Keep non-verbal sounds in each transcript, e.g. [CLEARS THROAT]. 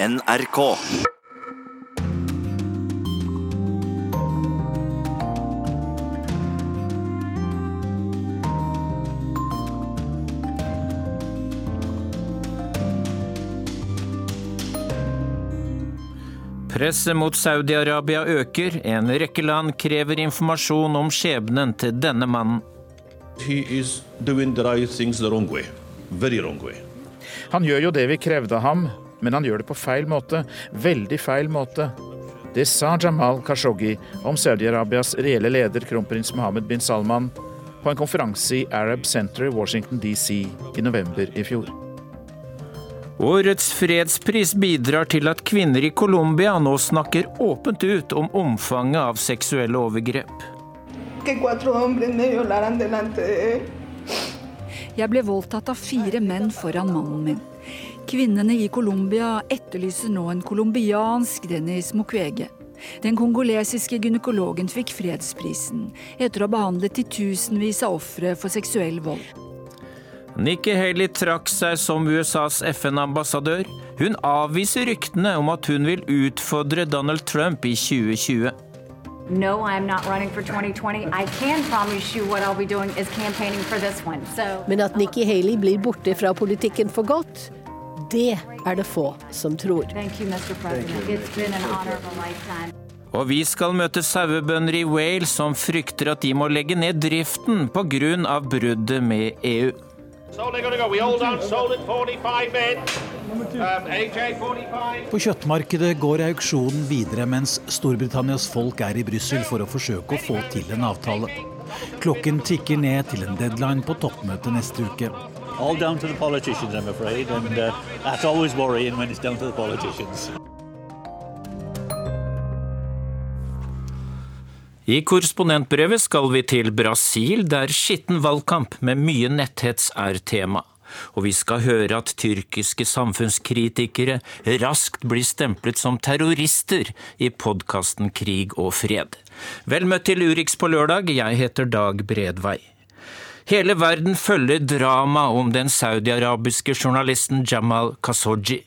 NRK. Presset mot Saudi-Arabia øker. En rekke land krever informasjon om skjebnen til denne mannen. He is doing the right things wrong wrong. Han gjør jo det vi krevde ham, men han gjør det på feil måte. Veldig feil måte. Det sa Jamal Khashoggi om Saudi-Arabias reelle leder, kronprins Mohammed bin Salman, på en konferanse i Arab Center i Washington DC i november i fjor. Årets fredspris bidrar til at kvinner i Colombia nå snakker åpent ut om omfanget av seksuelle overgrep. Jeg ble voldtatt av fire menn foran mannen min. Kvinnene i Colombia etterlyser nå en colombiansk Dennis Mukwege. Den kongolesiske gynekologen fikk fredsprisen etter å ha behandlet titusenvis av ofre for seksuell vold. Nikki Haley trakk seg som USAs FN-ambassadør. Hun avviser ryktene om at hun vil utfordre Donald Trump i 2020. No, I'm not running for 2020. I can promise you what I'll be doing is campaigning for this one. So Men at Nikki Haley blir borte fra politikken for godt, det er det få som tror. Og vi skal møte sauebønder i Wales som frykter at de må legge ned driften pga. bruddet med EU. So they're going to go. We hold on, sold at 45 bid. Um, AJ 45. På kjøttmarkedet går auksjonen videre mens Storbritannias folk er i Brussel for å forsøke å få til en avtale. Klokken tikker ned til en deadline på toppmøtet neste uke. All down to the politicians, I'm afraid, and uh, that's always worrying when it's down to the politicians. I korrespondentbrevet skal vi til Brasil, der skitten valgkamp med mye netthets er tema. Og vi skal høre at tyrkiske samfunnskritikere raskt blir stemplet som terrorister i podkasten Krig og fred. Vel møtt til Urix på lørdag, jeg heter Dag Bredvei. Hele verden følger drama om den saudiarabiske journalisten Jamal Khashoggi.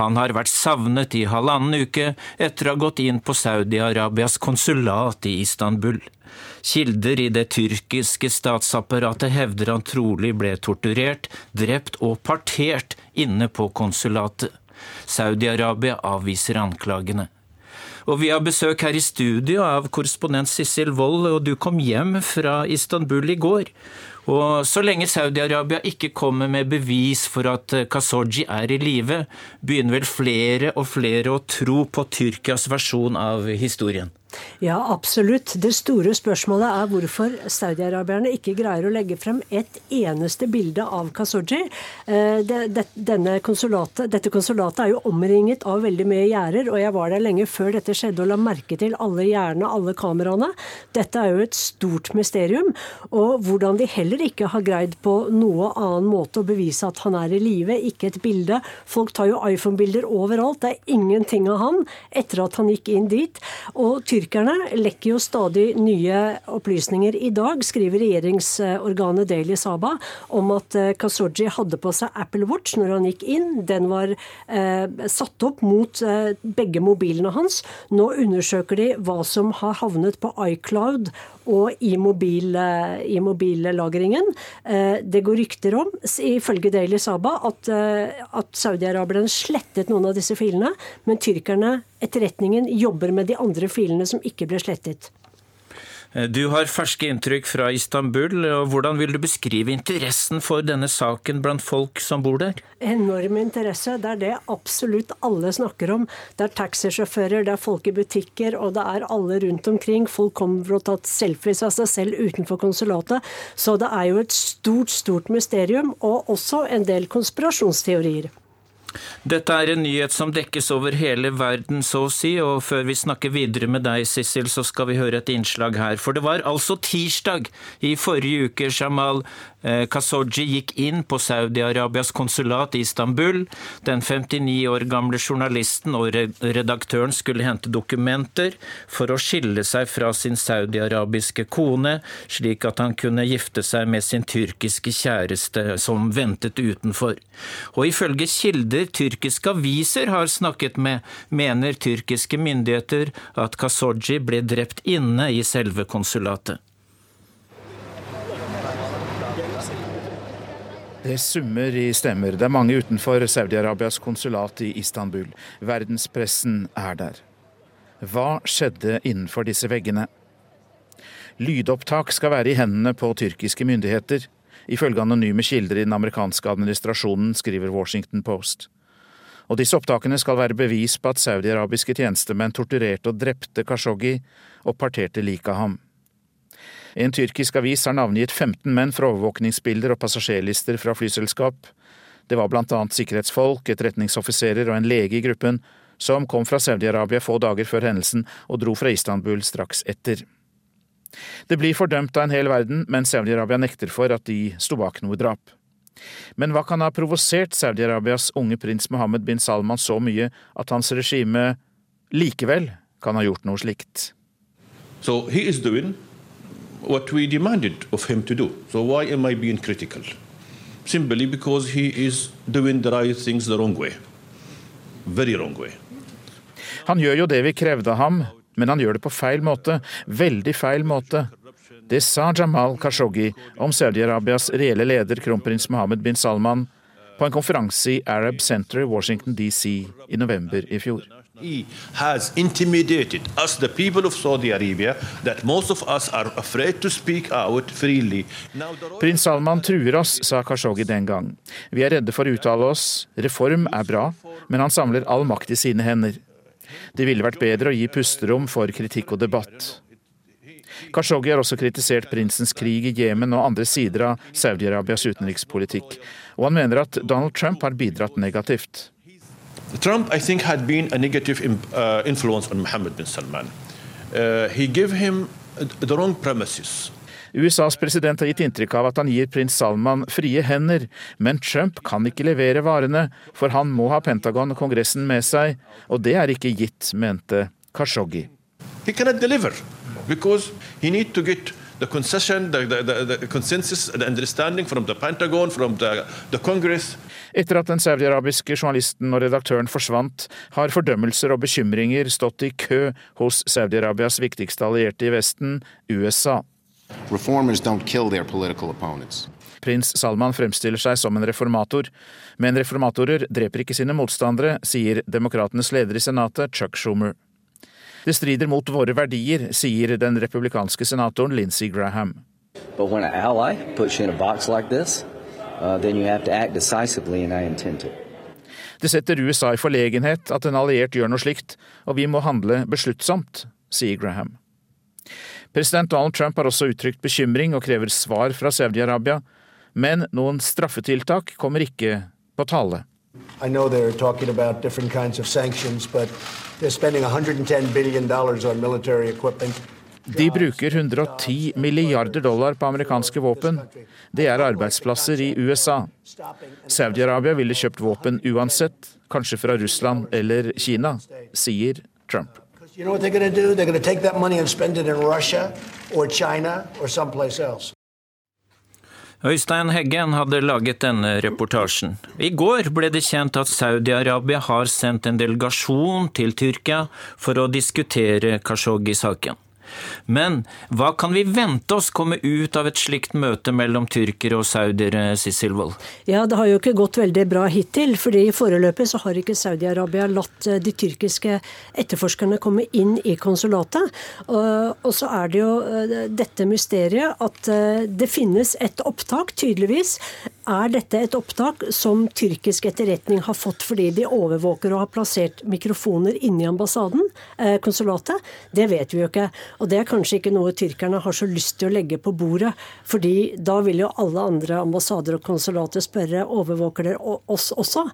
Han har vært savnet i halvannen uke etter å ha gått inn på Saudi-Arabias konsulat i Istanbul. Kilder i det tyrkiske statsapparatet hevder han trolig ble torturert, drept og partert inne på konsulatet. Saudi-Arabia avviser anklagene. Og vi har besøk her i studio av korrespondent Sissel Wold, og du kom hjem fra Istanbul i går. Og så lenge Saudi-Arabia ikke kommer med bevis for at Khashoggi er i live, begynner vel flere og flere å tro på Tyrkias versjon av historien. Ja, absolutt. Det store spørsmålet er hvorfor saudiaraberne ikke greier å legge frem et eneste bilde av Kasoji. Eh, denne dette konsulatet er jo omringet av veldig mye gjerder, og jeg var der lenge før dette skjedde og la merke til alle gjerdene, alle kameraene. Dette er jo et stort mysterium. Og hvordan de heller ikke har greid på noe annen måte å bevise at han er i live, ikke et bilde. Folk tar jo iPhone-bilder overalt, det er ingenting av han etter at han gikk inn dit. og Tyrkerne lekker jo stadig nye opplysninger. I dag skriver regjeringsorganet Daily Saba om at Kasoji hadde på seg Apple Watch når han gikk inn. Den var eh, satt opp mot eh, begge mobilene hans. Nå undersøker de hva som har havnet på iCloud og i, mobil, eh, i mobillagringen. Eh, det går rykter om, ifølge Daily Saba, at, eh, at Saudi-Araberne slettet noen av disse filene, men tyrkerne, etterretningen, jobber med de andre filene som ikke ble slettet. Du har ferske inntrykk fra Istanbul. og Hvordan vil du beskrive interessen for denne saken blant folk som bor der? Enorm interesse. Det er det absolutt alle snakker om. Det er taxisjåfører, det er folk i butikker, og det er alle rundt omkring. Folk kommer for å ta selfies av seg selv utenfor konsulatet. Så det er jo et stort, stort mysterium, og også en del konspirasjonsteorier. Dette er en nyhet som dekkes over hele verden, så å si, og før vi snakker videre med deg, Sissel, så skal vi høre et innslag her. For det var altså tirsdag i forrige uke Jamal Khashoggi gikk inn på Saudi-Arabias konsulat i Istanbul. Den 59 år gamle journalisten og redaktøren skulle hente dokumenter for å skille seg fra sin saudi-arabiske kone, slik at han kunne gifte seg med sin tyrkiske kjæreste som ventet utenfor. Og ifølge kilder tyrkiske aviser har snakket med, mener tyrkiske myndigheter at Khashoggi ble drept inne i selve konsulatet. Det summer i stemmer. Det er mange utenfor Saudi-Arabias konsulat i Istanbul. Verdenspressen er der. Hva skjedde innenfor disse veggene? Lydopptak skal være i hendene på tyrkiske myndigheter, ifølge anonyme kilder i den amerikanske administrasjonen, skriver Washington Post. Og disse opptakene skal være bevis på at saudi-arabiske tjenestemenn torturerte og drepte Kashoggi og parterte liket av ham. En tyrkisk avis har navngitt 15 menn fra overvåkningsbilder og passasjerlister fra flyselskap. Det var blant annet sikkerhetsfolk, etterretningsoffiserer og en lege i gruppen, som kom fra Saudi-Arabia få dager før hendelsen og dro fra Istanbul straks etter. Det blir fordømt av en hel verden, men Saudi-Arabia nekter for at de sto bak noe drap. Men hva kan ha provosert Saudi-Arabias unge prins Mohammed bin Salman så mye at hans regime likevel kan ha gjort noe slikt? So he is doing what we demanded of him to do. So why am I being critical? Simply because he is doing the right things the wrong way. Very wrong way. Han gjør jo det vi krevde av ham, men han gjør det på feil måte. Veldig feil måte. Det sa Jamal Khashoggi om Saudi-Arabias reelle leder, kronprins Mohammed bin Salman, på en konferanse i Arab Center i Washington DC i november i fjor. He has intimidated us, the people of Saudi Arabia, that most of us are afraid to speak out freely. Prins Salman truer oss, sa Khashoggi den gang. Vi er redde for å uttale oss. Reform er bra, men han samler all makt i sine hender. Det ville vært bedre å gi pusterom for kritikk og debatt. Khashoggi har også kritisert prinsens krig i Jemen og andre sider av Saudi-Arabias utenrikspolitikk, og han mener at Donald Trump har bidratt negativt. Trump, I think, had been a negative uh, influence on Mohammed bin Salman. Uh, he gave him the wrong premises. USAs president har gitt inntrykk av at han gir prins Salman frie hender, men Trump kan ikke levere varene, for han må ha Pentagon og Kongressen med seg, og det er ikke gitt, mente Khashoggi. He cannot deliver because he need to get the concession, the, the, the, consensus, the understanding from the Pentagon, from the, the Congress. Etter at den saudiarabiske journalisten og redaktøren forsvant, har fordømmelser og bekymringer stått i kø hos Saudi-Arabias viktigste allierte i Vesten, USA. Prins Salman fremstiller seg som en reformator, men reformatorer dreper ikke sine motstandere, sier demokratenes leder i senatet, Chuck Schumer. Det strider mot våre verdier, sier den republikanske senatoren Lindsey Graham. Det setter USA i forlegenhet at en alliert gjør noe slikt, og vi må handle besluttsomt, sier Graham. President Donald Trump har også uttrykt bekymring og krever svar fra Saudi-Arabia, men noen straffetiltak kommer ikke på tale. I know they're talking about different kinds of sanctions, but they're spending 110 billion dollars on military equipment. De bruker 110 milliarder dollar på amerikanske våpen. Det er arbeidsplasser i USA. Saudi-Arabia ville kjøpt våpen uansett, kanskje fra Russland eller Kina, sier Trump. You know what they're going to do? They're going to take that money and spend it in Russia or China or someplace else. Øystein Heggen hadde laget denne reportasjen. I går ble det kjent at Saudi-Arabia har sendt en delegasjon til Tyrkia for å diskutere Kashoggi-saken. Men hva kan vi vente oss komme ut av et slikt møte mellom tyrkere og saudiere, Sissel Wold? Ja, det har jo ikke gått veldig bra hittil. fordi foreløpig så har ikke Saudi-Arabia latt eh, de tyrkiske etterforskerne komme inn i konsulatet. Og så er det jo eh, dette mysteriet at eh, det finnes et opptak, tydeligvis. Er dette et opptak som tyrkisk etterretning har fått fordi de overvåker og har plassert mikrofoner inni ambassaden, konsulatet? Det vet vi jo ikke. Og det er kanskje ikke noe tyrkerne har så lyst til å legge på bordet. fordi da vil jo alle andre ambassader og konsulater spørre overvåker dere oss også.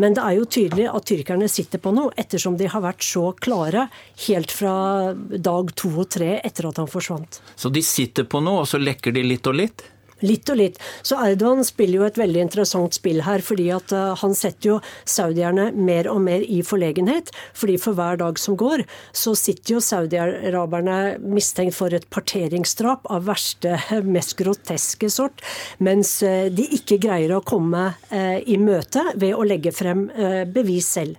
Men det er jo tydelig at tyrkerne sitter på noe, ettersom de har vært så klare helt fra dag to og tre etter at han forsvant. Så de sitter på noe, og så lekker de litt og litt? Litt og litt. Så Erdogan spiller jo et veldig interessant spill her, fordi at uh, han setter jo saudierne mer og mer i forlegenhet. fordi for hver dag som går, så sitter jo saudiaraberne mistenkt for et parteringsdrap av verste, mest groteske sort, mens uh, de ikke greier å komme i møte ved å legge frem bevis selv.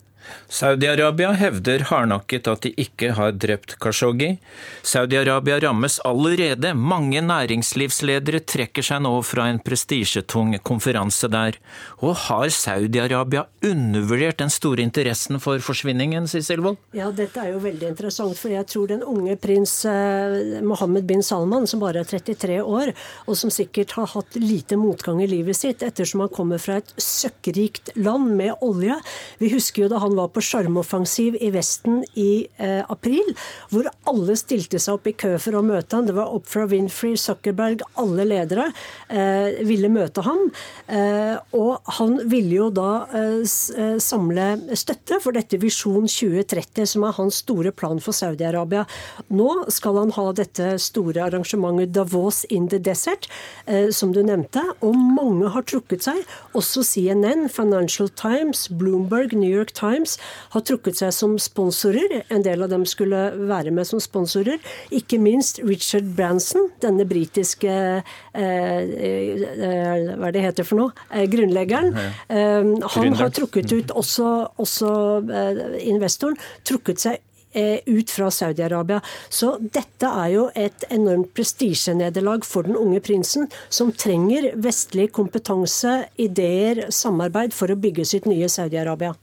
Saudi-Arabia hevder hardnakket at de ikke har drept Khashoggi. Saudi-Arabia rammes allerede. Mange næringslivsledere trekker seg nå fra en prestisjetung konferanse der. Og har Saudi-Arabia undervurdert den store interessen for forsvinningen, Sissel Wold? Ja, dette er jo veldig interessant, for jeg tror den unge prins eh, Mohammed bin Salman, som bare er 33 år, og som sikkert har hatt lite motgang i livet sitt ettersom han kommer fra et søkkrikt land med olje Vi husker jo da han var på sjarmoffensiv i Vesten i eh, april, hvor alle stilte seg opp i kø for å møte ham. Det var Oprah Winfrey, Zuckerberg, alle ledere eh, ville møte ham. Eh, og han ville jo da eh, eh, samle støtte for dette Visjon 2030, som er hans store plan for Saudi-Arabia. Nå skal han ha dette store arrangementet Davos in the Desert, eh, som du nevnte, og mange har trukket seg. Også CNN, Financial Times, Bloomberg, New York Times Times har trukket seg som sponsorer. En del av dem skulle være med som sponsorer. Ikke minst Richard Branson, denne britiske eh, eh, Hva er det heter for noe? Eh, grunnleggeren. Eh, han har trukket ut også, også eh, investoren. Trukket seg Eh, ut fra Saudi-Arabia. Så dette er jo et enormt prestisjenederlag for den unge prinsen, som trenger vestlig kompetanse, ideer, samarbeid for å bygge sitt nye Saudi-Arabia.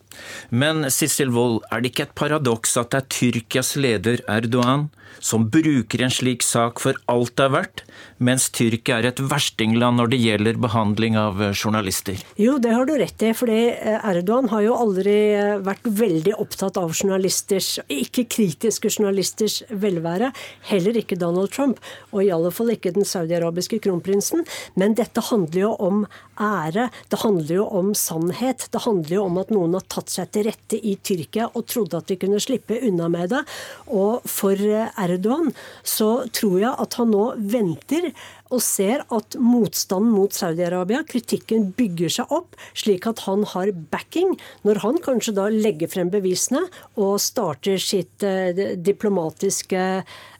Men Sissel Wold, er det ikke et paradoks at det er Tyrkias leder Erdogan som bruker en slik sak for alt det er verdt, mens Tyrkia er et verstingland når det gjelder behandling av eh, journalister? Jo, det har du rett i. for eh, Erdogan har jo aldri eh, vært veldig opptatt av journalisters, ikke kritiske journalisters velvære. Heller ikke Donald Trump, og i alle fall ikke den saudiarabiske kronprinsen. Men dette handler jo om ære. Det handler jo om sannhet. Det handler jo om at noen har tatt seg til rette i Tyrkia og trodde at de kunne slippe unna med det. Og for Erdogan så tror jeg at han nå venter og ser at motstanden mot Saudi-Arabia, kritikken, bygger seg opp, slik at han har backing når han kanskje da legger frem bevisene og starter sitt eh, diplomatiske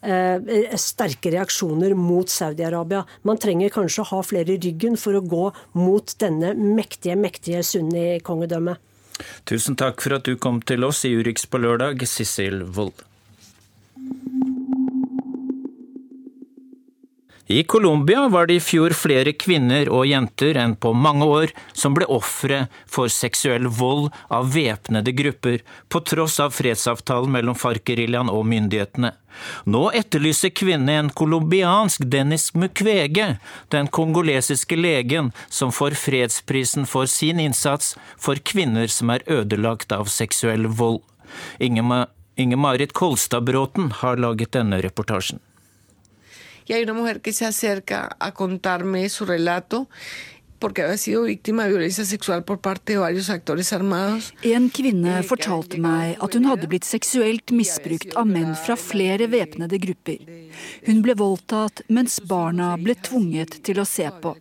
eh, sterke reaksjoner mot Saudi-Arabia. Man trenger kanskje å ha flere i ryggen for å gå mot denne mektige, mektige sunni-kongedømmet. Tusen takk for at du kom til oss i Urix på lørdag, Sissel Wold. I Colombia var det i fjor flere kvinner og jenter enn på mange år som ble ofre for seksuell vold av væpnede grupper, på tross av fredsavtalen mellom FARC-geriljaen og myndighetene. Nå etterlyser kvinnene en colombiansk Dennis Mukwege, den kongolesiske legen som får fredsprisen for sin innsats for kvinner som er ødelagt av seksuell vold. Inge-Marit Kolstad-Bråten har laget denne reportasjen. Y hay una mujer que se acerca a contarme su relato porque había sido víctima de violencia sexual por parte de varios actores armados. En kvinne fortalte meg at hun hadde blitt seksuelt misbrukt av menn fra flere væpnede grupper. Hun ble voldtatt mens barna ble tvunget til å se på.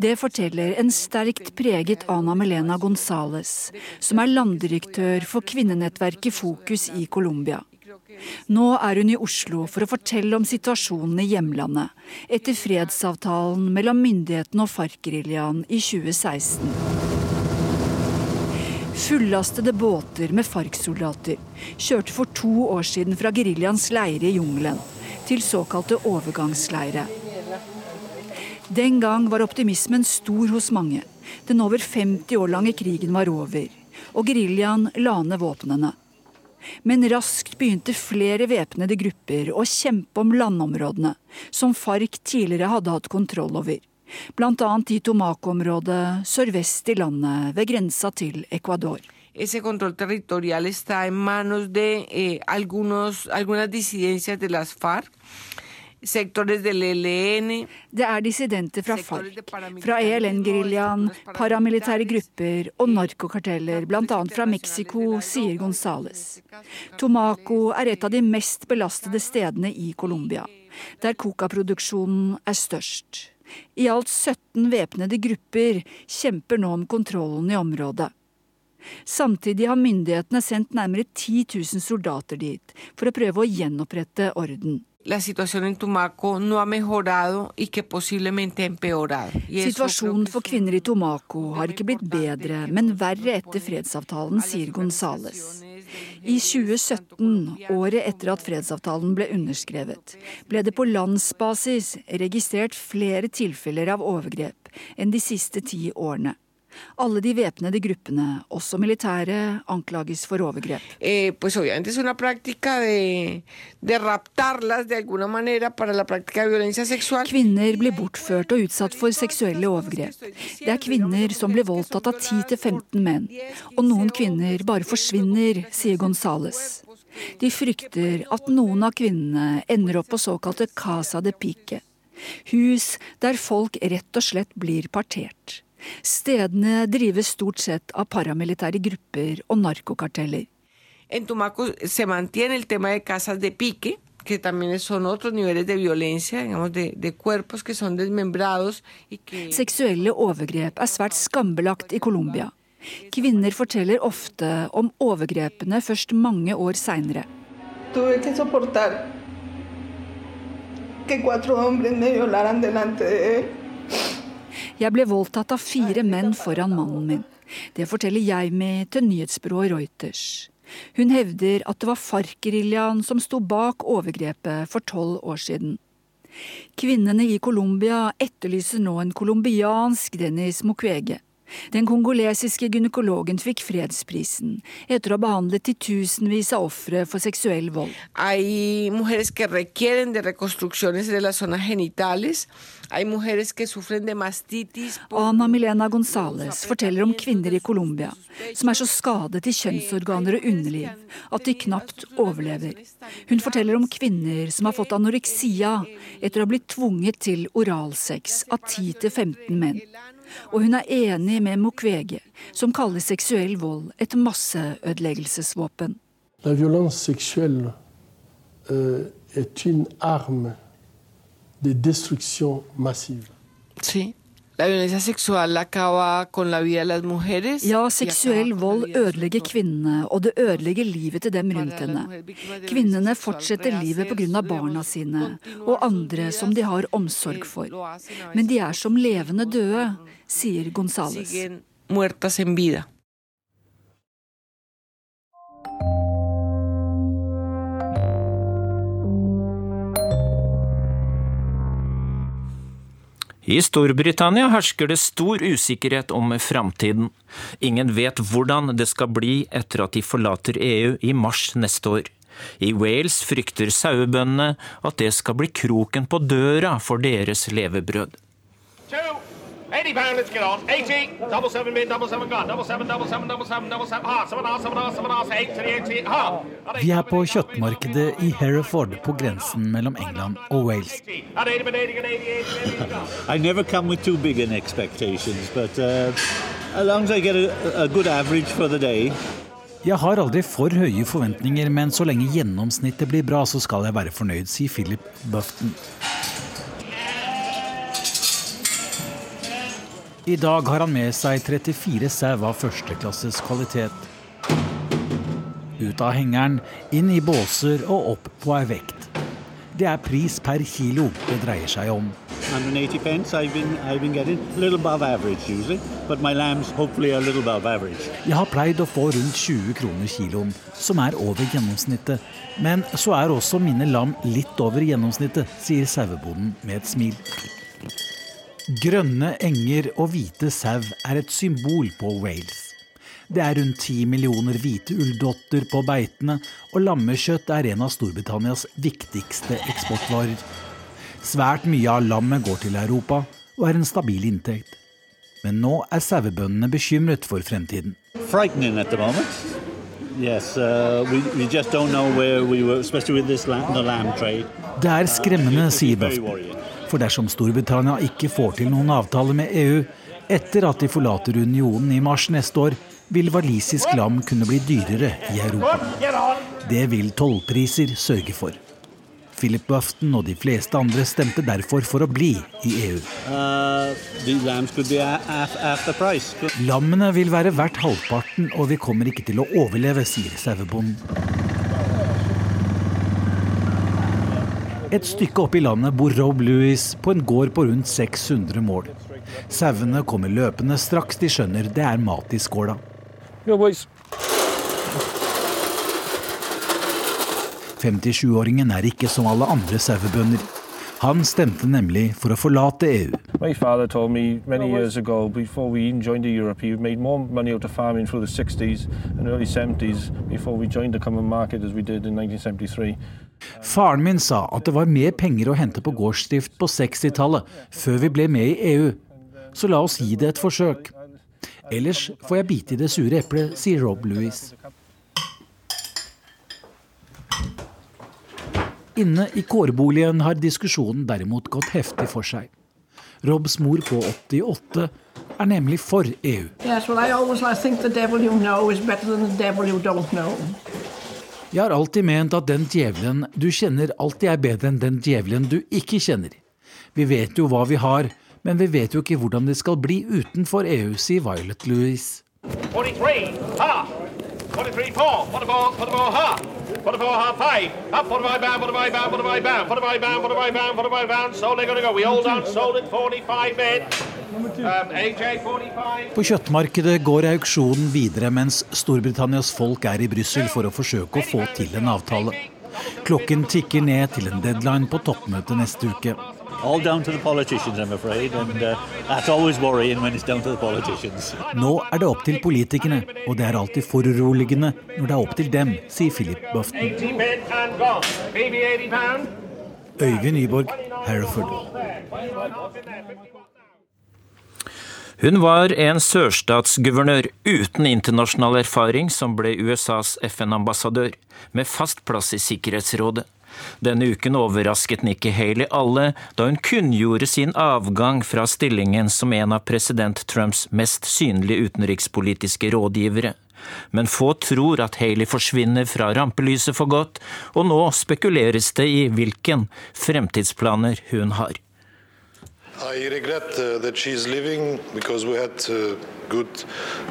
Det forteller en sterkt preget Ana Melena Gonzales, som er landdirektør for kvinnenettverket Fokus i Colombia. Nå er hun i Oslo for å fortelle om situasjonen i hjemlandet etter fredsavtalen mellom myndighetene og FARC-geriljaen i 2016. Fullastede båter med FARC-soldater kjørte for to år siden fra geriljaens leire i jungelen til såkalte overgangsleire. Den gang var optimismen stor hos mange. Den over 50 år lange krigen var over, og geriljaen la ned våpnene. Men raskt begynte flere væpnede grupper å kjempe om landområdene som FARC tidligere hadde hatt kontroll over, bl.a. i Tomaco-området sørvest i landet ved grensa til Ecuador. Ese control territorial está en manos de eh, algunos, algunas disidencias de las FARC det er dissidenter fra FARC, fra ELN-geriljaen, paramilitære grupper og narkokarteller, bl.a. fra Mexico, sier Gonzales. Tomaco er et av de mest belastede stedene i Colombia, der cocaproduksjonen er størst. I alt 17 væpnede grupper kjemper nå om kontrollen i området. Samtidig har myndighetene sendt nærmere 10 000 soldater dit for å prøve å gjenopprette orden. Situasjonen for kvinner i Tomaco har ikke blitt bedre, men verre etter fredsavtalen, sier Gonzales. I 2017, året etter at fredsavtalen ble underskrevet, ble det på landsbasis registrert flere tilfeller av overgrep enn de siste ti årene. Alle de væpnede gruppene, også militære, anklages for overgrep. Eh, kvinner blir bortført og utsatt for seksuelle overgrep. Det er kvinner som blir voldtatt av 10-15 menn. Og noen kvinner bare forsvinner, sier Gonzales. De frykter at noen av kvinnene ender opp på såkalte Casa de Pique. Hus der folk rett og slett blir partert. Stedene drives stort sett av paramilitære grupper og narkokarteller. En Tumaco se mantiene el tema de casas de pique, que también son otros niveles de violencia, digamos, de, de cuerpos que son desmembrados. Que... Seksuelle overgrep er svært skambelagt i Colombia. Kvinner forteller ofte om overgrepene først mange år seinere. Que cuatro hombres me violaran delante de él. Jeg ble voldtatt av fire menn foran mannen min. Det forteller jeg med til nyhetsbyrået Reuters. Hun hevder at det var FARC-geriljaen som sto bak overgrepet for tolv år siden. Kvinnene i Colombia etterlyser nå en colombiansk Dennis Mukwege. Den kongolesiske gynekologen fikk fredsprisen etter å ha behandlet titusenvis av ofre for seksuell vold. Ana Milena Gonzales forteller om kvinner i Colombia som er så skadet i kjønnsorganer og underliv at de knapt overlever. Hun forteller om kvinner som har fått anoreksia etter å ha blitt tvunget til oralsex av 10-15 menn. Og hun er enig med Mukwege, som kaller seksuell vold et masseødeleggelsesvåpen. La violence sexuelle est une arme de destruction massive. Sí. La violencia sexual acaba con la vida de las mujeres. Ja, seksuell vold ødelegger kvinnene, og det ødelegger livet til dem rundt henne. Kvinnene fortsetter livet pga. barna sine og andre som de har omsorg for. Men de er som levende døde, sier Gonzales. I Storbritannia hersker det stor usikkerhet om framtiden. Ingen vet hvordan det skal bli etter at de forlater EU i mars neste år. I Wales frykter sauebøndene at det skal bli kroken på døra for deres levebrød. 80 pound, let's get on. 80, double seven mid, double seven gun, double seven, double seven, double seven, double seven, ha, seven, ha, seven, ha, seven, ha, eight to the 80, ha. Vi er på kjøttmarkedet i Hereford på grensen mellom England og Wales. I never come with too big an expectations, but uh, as long as I get a, a good average for the day, jeg har aldri for høye forventninger, men så lenge gjennomsnittet blir bra, så skal jeg være fornøyd, sier Philip Bufton. I dag har han med seg 34 sau av førsteklasses kvalitet. Ut av hengeren, inn i båser og opp på ei vekt. Det er pris per kilo det dreier seg om. 180 pence I've been, I've been getting. A little above average usually, but my lamb's hopefully a little above average. Jeg har pleid å få rundt 20 kroner kiloen, som er over gjennomsnittet. Men så er også mine lam litt over gjennomsnittet, sier sauebonden med et smil. Grønne enger og hvite sau er et symbol på Wales. Det er rundt ti millioner hvite ulldotter på beitene, og lammekjøtt er en av Storbritannias viktigste eksportvarer. Svært mye av lammet går til Europa og er en stabil inntekt. Men nå er sauebøndene bekymret for fremtiden. Yes, uh, we, we just don't know where we were, especially with this lamb, the lamb. Det er skremmende, sier Buffton. For dersom Storbritannia ikke får til noen avtale med EU etter at de forlater unionen i mars neste år, vil walisisk lam kunne bli dyrere i Europa. Det vil tollpriser sørge for. Philip Bufton og de fleste andre stemte derfor for å bli i EU. Uh, Lammene vil være verdt halvparten, og vi kommer ikke til å overleve, sier sauebonden. Et stykke opp i landet bor Rob Lewis på en gård på rundt 600 mål. Sauene kommer løpende straks de skjønner det er mat i skåla. 57-åringen er ikke som alle andre sauebønder. Han stemte nemlig for å forlate EU. My father told me many years ago, before we even joined Europe, he made more money out of farming through the 60s and early 70s before we joined the common market as we did in 1973. Faren min sa at det var mer penger å hente på gårdsdrift på 60-tallet, før vi ble med i EU. Så la oss gi det et forsøk. Ellers får jeg bite i det sure eplet, sier Rob Louis. Inne i kårboligen har diskusjonen derimot gått heftig for seg. Robs mor på 88 er nemlig for EU. Yes, well, Jeg har alltid ment at den djevelen du kjenner, alltid er bedre enn den djevelen du ikke kjenner. Vi vet jo hva vi har, men vi vet jo ikke hvordan det skal bli utenfor EU, sier Violet Louise. 43, ha! 43, 4, 44, 44, ha! 44, ha, 5, up, 45, bound, 45, bound, 45, bound, 45, bound, 45, bound, 45, bound, so they're gonna go. We hold on, sold it, 45 bid. AJ, 45. På kjøttmarkedet går auksjonen videre mens Storbritannias folk er i Brussel for å forsøke å få til en avtale. Klokken tikker ned til en deadline på toppmøtet neste uke. All down to the politicians, I'm afraid, and uh, that's always worrying when it's down to the politicians. Nå er det opp til politikerne, og det er alltid foruroligende når det er opp til dem, sier Philip Bufton. 80 bid and gone. BB 80 pound. Øyvind Nyborg, Hereford. Hun var en sørstatsguvernør uten internasjonal erfaring som ble USAs FN-ambassadør, med fast plass i Sikkerhetsrådet. Denne uken overrasket Nikki Haley alle da hun kunngjorde sin avgang fra stillingen som en av president Trumps mest synlige utenrikspolitiske rådgivere. Men få tror at Haley forsvinner fra rampelyset for godt, og nå spekuleres det i hvilken fremtidsplaner hun har. I regret uh, that she is leaving because we had uh, good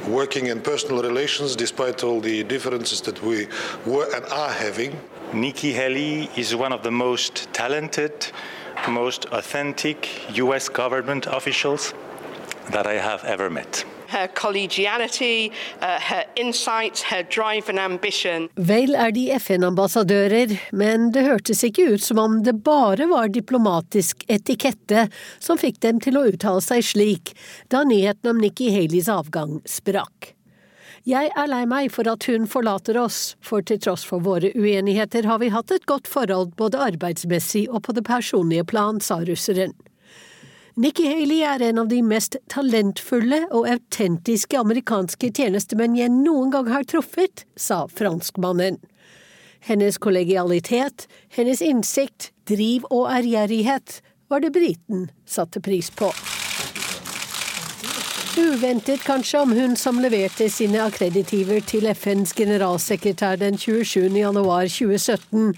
working and personal relations despite all the differences that we were and are having. Nikki Haley is one of the most talented, most authentic US government officials that I have ever met. Uh, insights. Vel er de FN-ambassadører, men det hørtes ikke ut som om det bare var diplomatisk etikette som fikk dem til å uttale seg slik da nyheten om Nikki Haleys avgang sprakk. Jeg er lei meg for at hun forlater oss, for til tross for våre uenigheter har vi hatt et godt forhold både arbeidsmessig og på det personlige plan, sa russeren. Nikki Haley er en av de mest talentfulle og autentiske amerikanske tjenestemenn jeg noen gang har truffet, sa franskmannen. Hennes kollegialitet, hennes innsikt, driv og ærgjerrighet var det briten satte pris på. Uventet kanskje om hun som leverte sine akkreditiver til FNs generalsekretær den 27. januar 2017,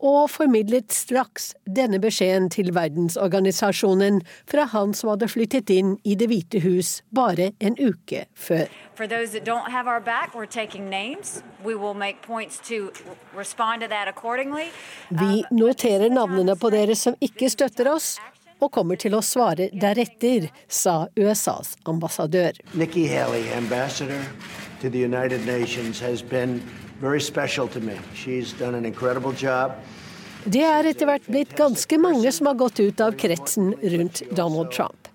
og formidlet straks denne beskjeden til verdensorganisasjonen fra han som hadde flyttet inn i Det hvite hus bare en uke før. For those that don't have our back, we're taking names. We will make points to respond to that accordingly. Vi noterer navnene på dere som ikke støtter oss, og kommer til å svare deretter, sa USAs ambassadør. Nikki Haley, ambassadør til the United Nations, has been Det er etter hvert blitt ganske mange som har gått ut av kretsen rundt Donald Trump.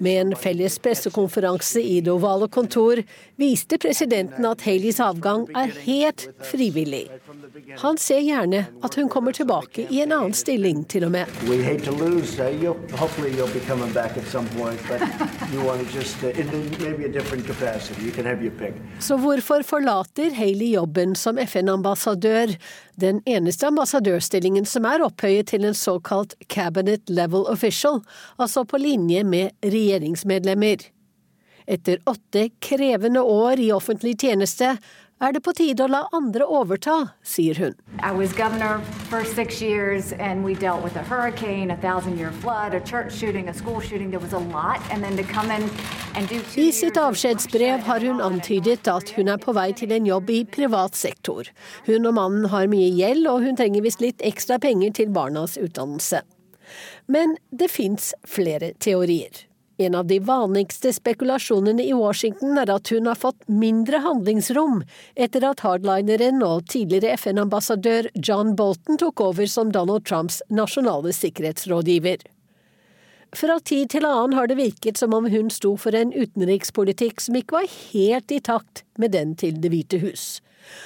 Med en felles pressekonferanse i det ovale kontor viste presidenten at Haleys avgang er helt frivillig. Han ser gjerne at hun kommer tilbake i en annen stilling, til og med. Uh, uh. Så hvorfor forlater Haley jobben som FN-ambassadør, den eneste ambassadørstillingen som er opphøyet til en såkalt cabinet level official, altså på linje med regjeringsmedlemmer? Etter åtte krevende år i offentlig tjeneste er det på tide å la andre overta, sier hun. I years, a hurricane, a flood, a shooting, shooting. Sitt avskjedsbrev har hun antydet at hun er på vei til en jobb i privat sektor. Hun og mannen har mye gjeld, og hun trenger visst litt ekstra penger til barnas utdannelse. Men det fins flere teorier. En av de vanligste spekulasjonene i Washington er at hun har fått mindre handlingsrom etter at hardlineren og tidligere FN-ambassadør John Bolton tok over som Donald Trumps nasjonale sikkerhetsrådgiver. Fra tid til annen har det virket som om hun sto for en utenrikspolitikk som ikke var helt i takt med den til Det hvite hus.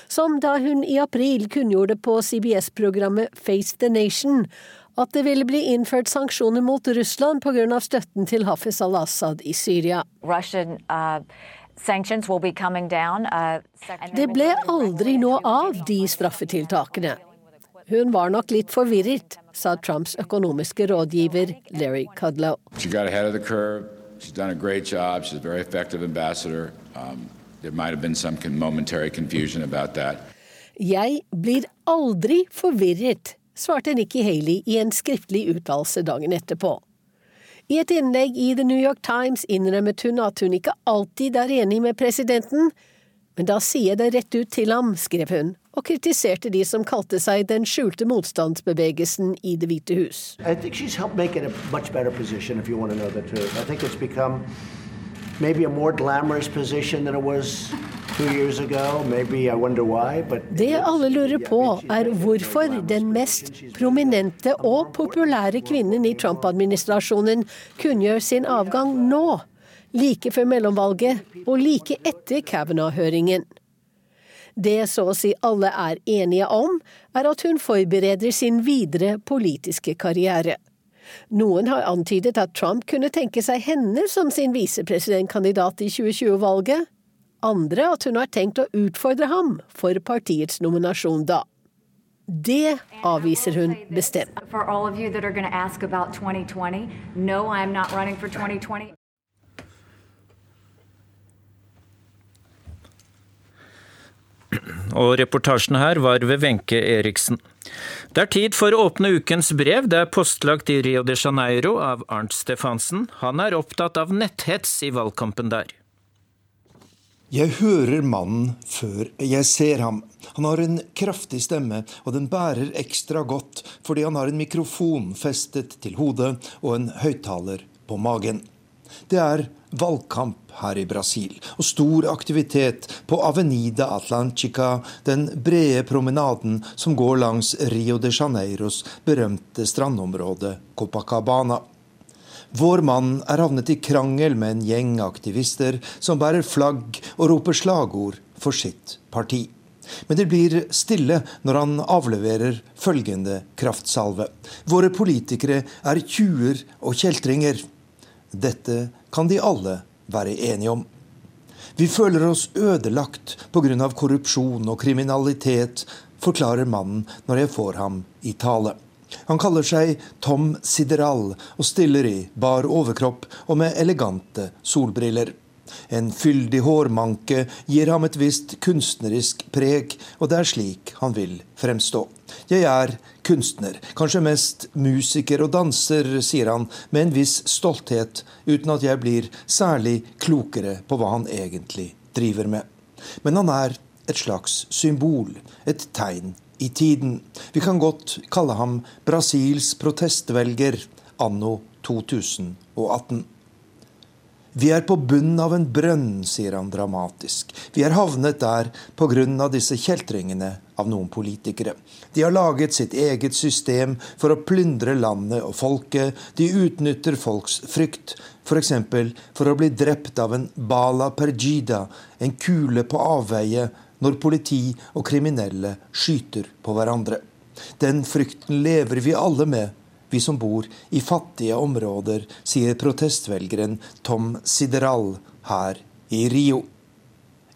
Som da hun i april kunngjorde på CBS-programmet Face the Nation at det ville bli innført sanksjoner mot Russland pga. støtten til Hafiz al-Assad i Syria. Russian, uh, sanctions will be coming down. Uh, Det ble aldri noe av de straffetiltakene. Hun var nok litt forvirret, sa Trumps økonomiske rådgiver Larry Kudlow. She got ahead of the curve. She's done a great job. She's a very effective ambassador. Um, there might have been some con- momentary confusion about that. Jeg blir aldri forvirret, svarte Nikki Haley i en skriftlig uttalelse dagen etterpå. I et innlegg i The New York Times innrømmet hun at hun ikke alltid er enig med presidenten, men da sier jeg det rett ut til ham, skrev hun, og kritiserte de som kalte seg den skjulte motstandsbevegelsen i Det hvite hus. I think she's helped make it a much better position, if you want to know the truth. I think it's become maybe a more glamorous position than it was Det alle lurer på, er hvorfor den mest prominente og populære kvinnen i Trump-administrasjonen kunngjør sin avgang nå, like før mellomvalget og like etter Kavanaugh-høringen. Det så å si alle er enige om, er at hun forbereder sin videre politiske karriere. Noen har antydet at Trump kunne tenke seg henne som sin visepresidentkandidat i 2020-valget. Andre at hun har tenkt å utfordre ham for partiets nominasjon da. Det avviser hun bestemt. For all of you that are going to ask about 2020, no, I'm not running for 2020. Og reportasjen her var ved Wenche Eriksen. Det er tid for å åpne ukens brev. Det er postlagt i Rio de Janeiro av Arnt Stefansen. Han er opptatt av netthets i valgkampen der. Jeg hører mannen før jeg ser ham. Han har en kraftig stemme, og den bærer ekstra godt fordi han har en mikrofon festet til hodet og en høyttaler på magen. Det er valgkamp her i Brasil, og stor aktivitet på Avenida Atlantica, den brede promenaden som går langs Rio de Janeiros berømte strandområde Copacabana. Vår mann er havnet i krangel med en gjeng aktivister som bærer flagg og roper slagord for sitt parti. Men det blir stille når han avleverer følgende kraftsalve. Våre politikere er tjuver og kjeltringer. Dette kan de alle være enige om. Vi føler oss ødelagt pga. korrupsjon og kriminalitet, forklarer mannen når jeg får ham i tale. Han kaller seg Tom Sideral og stiller i bar overkropp og med elegante solbriller. En fyldig hårmanke gir ham et visst kunstnerisk preg, og det er slik han vil fremstå. Jeg er kunstner, kanskje mest musiker og danser, sier han med en viss stolthet, uten at jeg blir særlig klokere på hva han egentlig driver med. Men han er et slags symbol, et tegn i tiden. Vi kan godt kalle ham Brasils protestvelger anno 2018. Vi er på bunnen av en brønn, sier han dramatisk. Vi er havnet der pga. disse kjeltringene av noen politikere. De har laget sitt eget system for å plyndre landet og folket. De utnytter folks frykt, f.eks. For, for å bli drept av en bala pergida, en kule på avveie, når politi og kriminelle skyter på hverandre. Den frykten lever vi alle med vi som bor i fattige områder, sier protestvelgeren Tom Sideral her i Rio.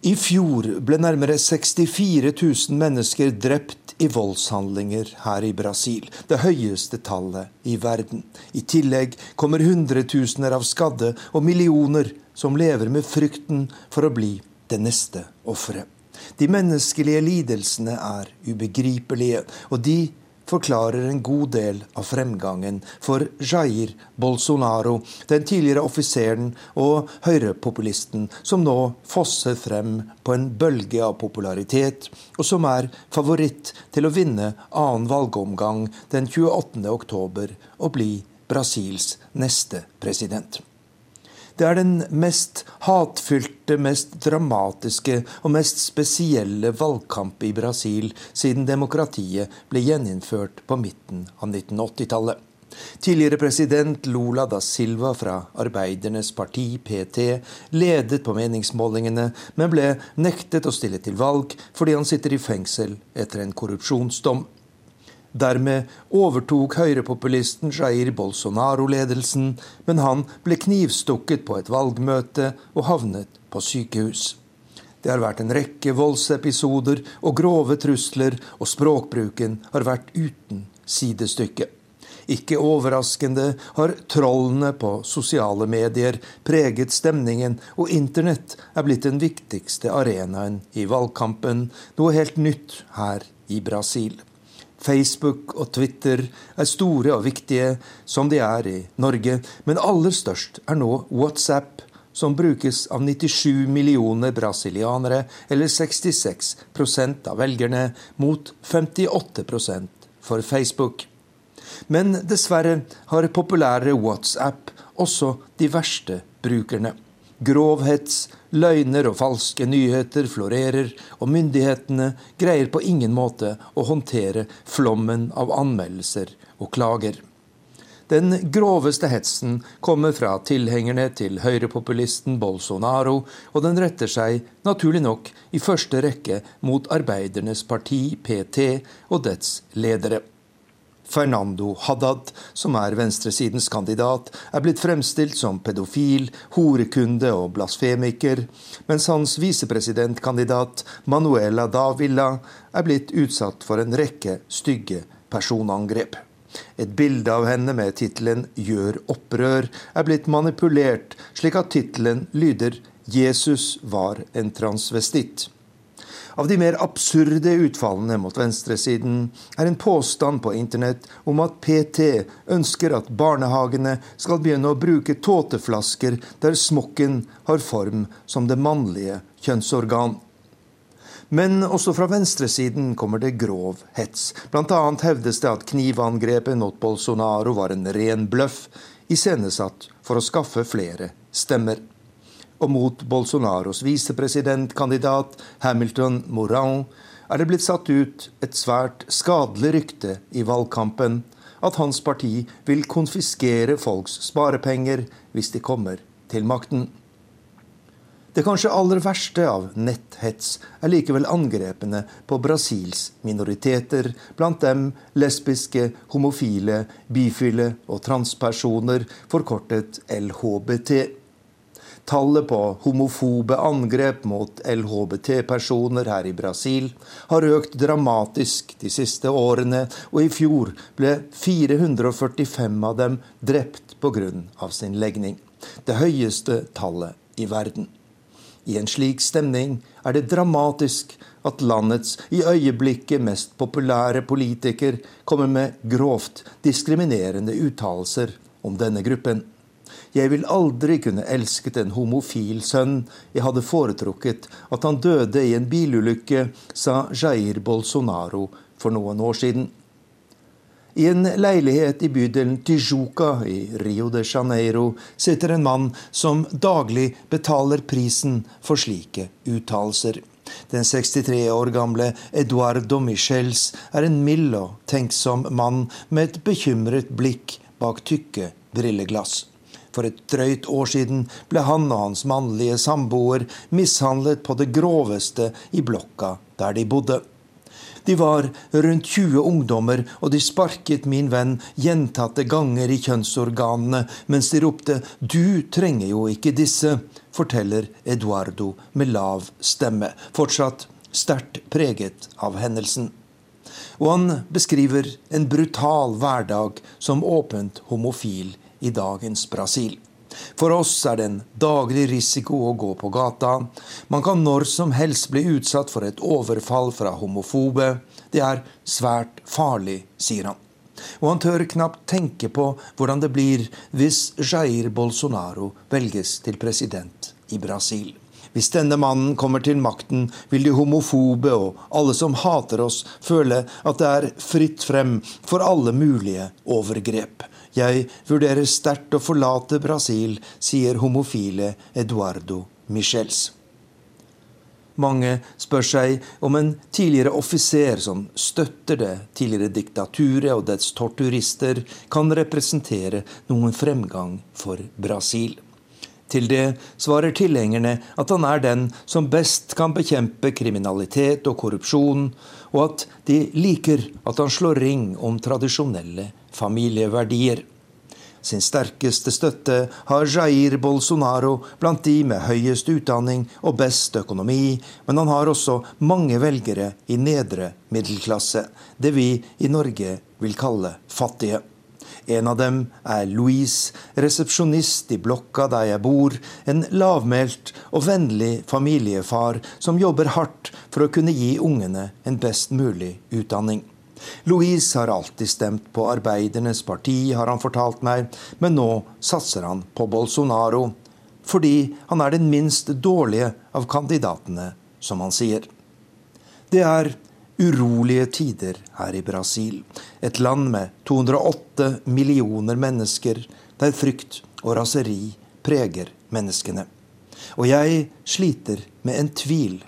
I fjor ble nærmere 64 000 mennesker drept i voldshandlinger her i Brasil, det høyeste tallet i verden. I tillegg kommer hundretusener av skadde og millioner som lever med frykten for å bli det neste offeret. De menneskelige lidelsene er ubegripelige, og de forklarer en god del av fremgangen for Jair Bolsonaro, den tidligere offiseren og høyrepopulisten som nå fosser frem på en bølge av popularitet, og som er favoritt til å vinne annen valgomgang den 28. oktober og bli Brasils neste president. Det er den mest hatfylte, mest dramatiske og mest spesielle valgkamp i Brasil siden demokratiet ble gjeninnført på midten av 1980-tallet. Tidligere president Lula da Silva fra Arbeidernes parti, PT, ledet på meningsmålingene, men ble nektet å stille til valg fordi han sitter i fengsel etter en korrupsjonsdom. Dermed overtok høyrepopulisten Jair Bolsonaro ledelsen, men han ble knivstukket på et valgmøte og havnet på sykehus. Det har vært en rekke voldsepisoder og grove trusler, og språkbruken har vært uten sidestykke. Ikke overraskende har trollene på sosiale medier preget stemningen, og internett er blitt den viktigste arenaen i valgkampen, noe helt nytt her i Brasil. Facebook og Twitter er store og viktige, som de er i Norge, men aller størst er nå WhatsApp, som brukes av 97 millioner brasilianere, eller 66% av velgerne, mot 58% for Facebook. Men dessverre har populære WhatsApp også de verste brukerne. Grov hets, løgner og falske nyheter florerer, og myndighetene greier på ingen måte å håndtere flommen av anmeldelser og klager. Den groveste hetsen kommer fra tilhengerne til høyrepopulisten Bolsonaro, og den retter seg, naturlig nok, i første rekke mot Arbeidernes parti, PT, og dets ledere. Fernando Haddad, som er venstresidens kandidat, er blitt fremstilt som pedofil, horekunde og blasfemiker, mens hans visepresidentkandidat Manuela Davila er blitt utsatt for en rekke stygge personangrep. Et bilde av henne med tittelen 'Gjør opprør' er blitt manipulert, slik at tittelen lyder 'Jesus var en transvestitt'. Av de mer absurde utfallene mot venstresiden er en påstand på internett om at PT ønsker at barnehagene skal begynne å bruke tåteflasker der smokken har form som det mannlige kjønnsorgan. Men også fra venstresiden kommer det grov hets. Bl.a. hevdes det at knivangrepet mot Bolsonaro var en ren bløff, iscenesatt for å skaffe flere stemmer og mot Bolsonaros visepresidentkandidat Hamilton Moran er det blitt satt ut et svært skadelig rykte i valgkampen at hans parti vil konfiskere folks sparepenger hvis de kommer til makten. Det kanskje aller verste av netthets er likevel angrepene på Brasils minoriteter, blant dem lesbiske, homofile, bifile og transpersoner, forkortet LHBT. Tallet på homofobe angrep mot LHBT-personer her i Brasil har økt dramatisk de siste årene, og i fjor ble 445 av dem drept pga. sin legning. Det høyeste tallet i verden. I en slik stemning er det dramatisk at landets i øyeblikket mest populære politiker kommer med grovt diskriminerende uttalelser om denne gruppen. Jeg vil aldri kunne elsket en homofil sønn. Jeg hadde foretrukket at han døde i en bilulykke, sa Jair Bolsonaro for noen år siden. I en leilighet i bydelen Tijuca i Rio de Janeiro sitter en mann som daglig betaler prisen for slike uttalelser. Den 63 år gamle Eduardo Michels er en mild og tenksom mann med et bekymret blikk bak tykke brilleglass. For et drøyt år siden ble han og hans mannlige samboer mishandlet på det groveste i blokka der de bodde. De var rundt 20 ungdommer, og de sparket min venn gjentatte ganger i kjønnsorganene mens de ropte 'Du trenger jo ikke disse', forteller Eduardo med lav stemme, fortsatt sterkt preget av hendelsen. Og han beskriver en brutal hverdag som åpent homofil i dagens Brasil. For oss er det en daglig risiko å gå på gata. Man kan når som helst bli utsatt for et overfall fra homofobe. Det er svært farlig, sier han. Og han tør knapt tenke på hvordan det blir hvis Jair Bolsonaro velges til president i Brasil. Hvis denne mannen kommer til makten, vil de homofobe og alle som hater oss, føle at det er fritt frem for alle mulige overgrep. Jeg vurderer sterkt å forlate Brasil, sier homofile Eduardo Michels. Mange spør seg om en tidligere offiser som støtter det tidligere diktaturet og dets torturister, kan representere noen fremgang for Brasil. Til det svarer tilhengerne at han er den som best kan bekjempe kriminalitet og korrupsjon, og at de liker at han slår ring om tradisjonelle familieverdier. Sin sterkeste støtte har Jair Bolsonaro blant de med høyest utdanning og best økonomi, men han har også mange velgere i nedre middelklasse, det vi i Norge vil kalle fattige. En av dem er Louise, resepsjonist i blokka der jeg bor, en lavmælt og vennlig familiefar som jobber hardt for å kunne gi ungene en best mulig utdanning. Louise har alltid stemt på Arbeidernes parti, har han fortalt meg, men nå satser han på Bolsonaro. Fordi han er den minst dårlige av kandidatene, som han sier. Det er urolige tider her i Brasil, et land med 208 millioner mennesker, der frykt og raseri preger menneskene. Og jeg sliter med en tvil.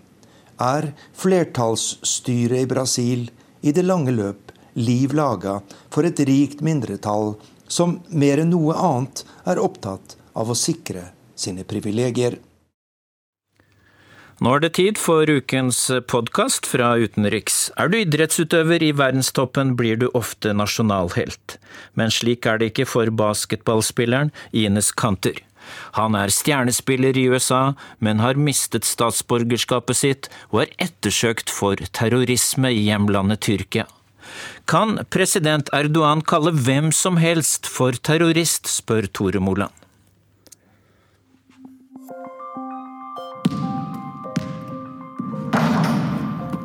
Er flertallsstyret i Brasil i det lange løp liv laga for et rikt mindretall som mer enn noe annet er opptatt av å sikre sine privilegier. Nå er det tid for ukens podkast fra utenriks. Er du idrettsutøver i verdenstoppen, blir du ofte nasjonalhelt. Men slik er det ikke for basketballspilleren Ines Kanter. Han er stjernespiller i USA, men har mistet statsborgerskapet sitt og er ettersøkt for terrorisme i hjemlandet Tyrkia. Kan president Erdogan kalle hvem som helst for terrorist, spør Tore Moland.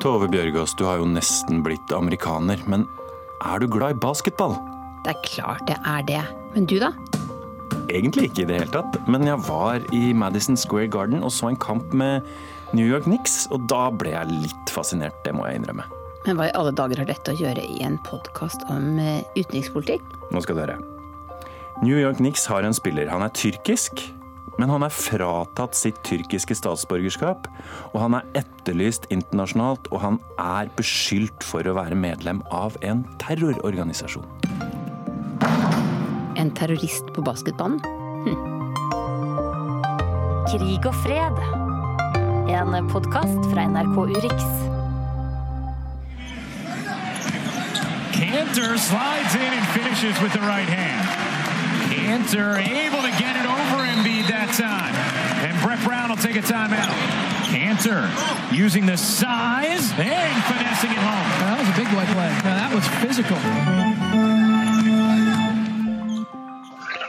Tove Bjørgaas, du har jo nesten blitt amerikaner, men er du glad i basketball? Det er klart jeg er det. Men du, da? Egentlig ikke i det hele tatt, men jeg var i Madison Square Garden og så en kamp med New York Knicks, og da ble jeg litt fascinert, det må jeg innrømme. Men hva i alle dager har dette å gjøre i en podkast om eh, utenrikspolitikk? Nå skal du høre. New York Knicks har en spiller. Han er tyrkisk, men han er fratatt sitt tyrkiske statsborgerskap. Og han er etterlyst internasjonalt, og han er beskyldt for å være medlem av en terrororganisasjon en terrorist på basketbanen? Hm. Krig og fred. En podkast fra NRK Urix. Cantor slides in and finishes with the right hand. Cantor able to get it over Embiid that time. And Brett Brown will take a timeout. Cantor using the size and finessing it home. That was a big boy play. Now that was physical.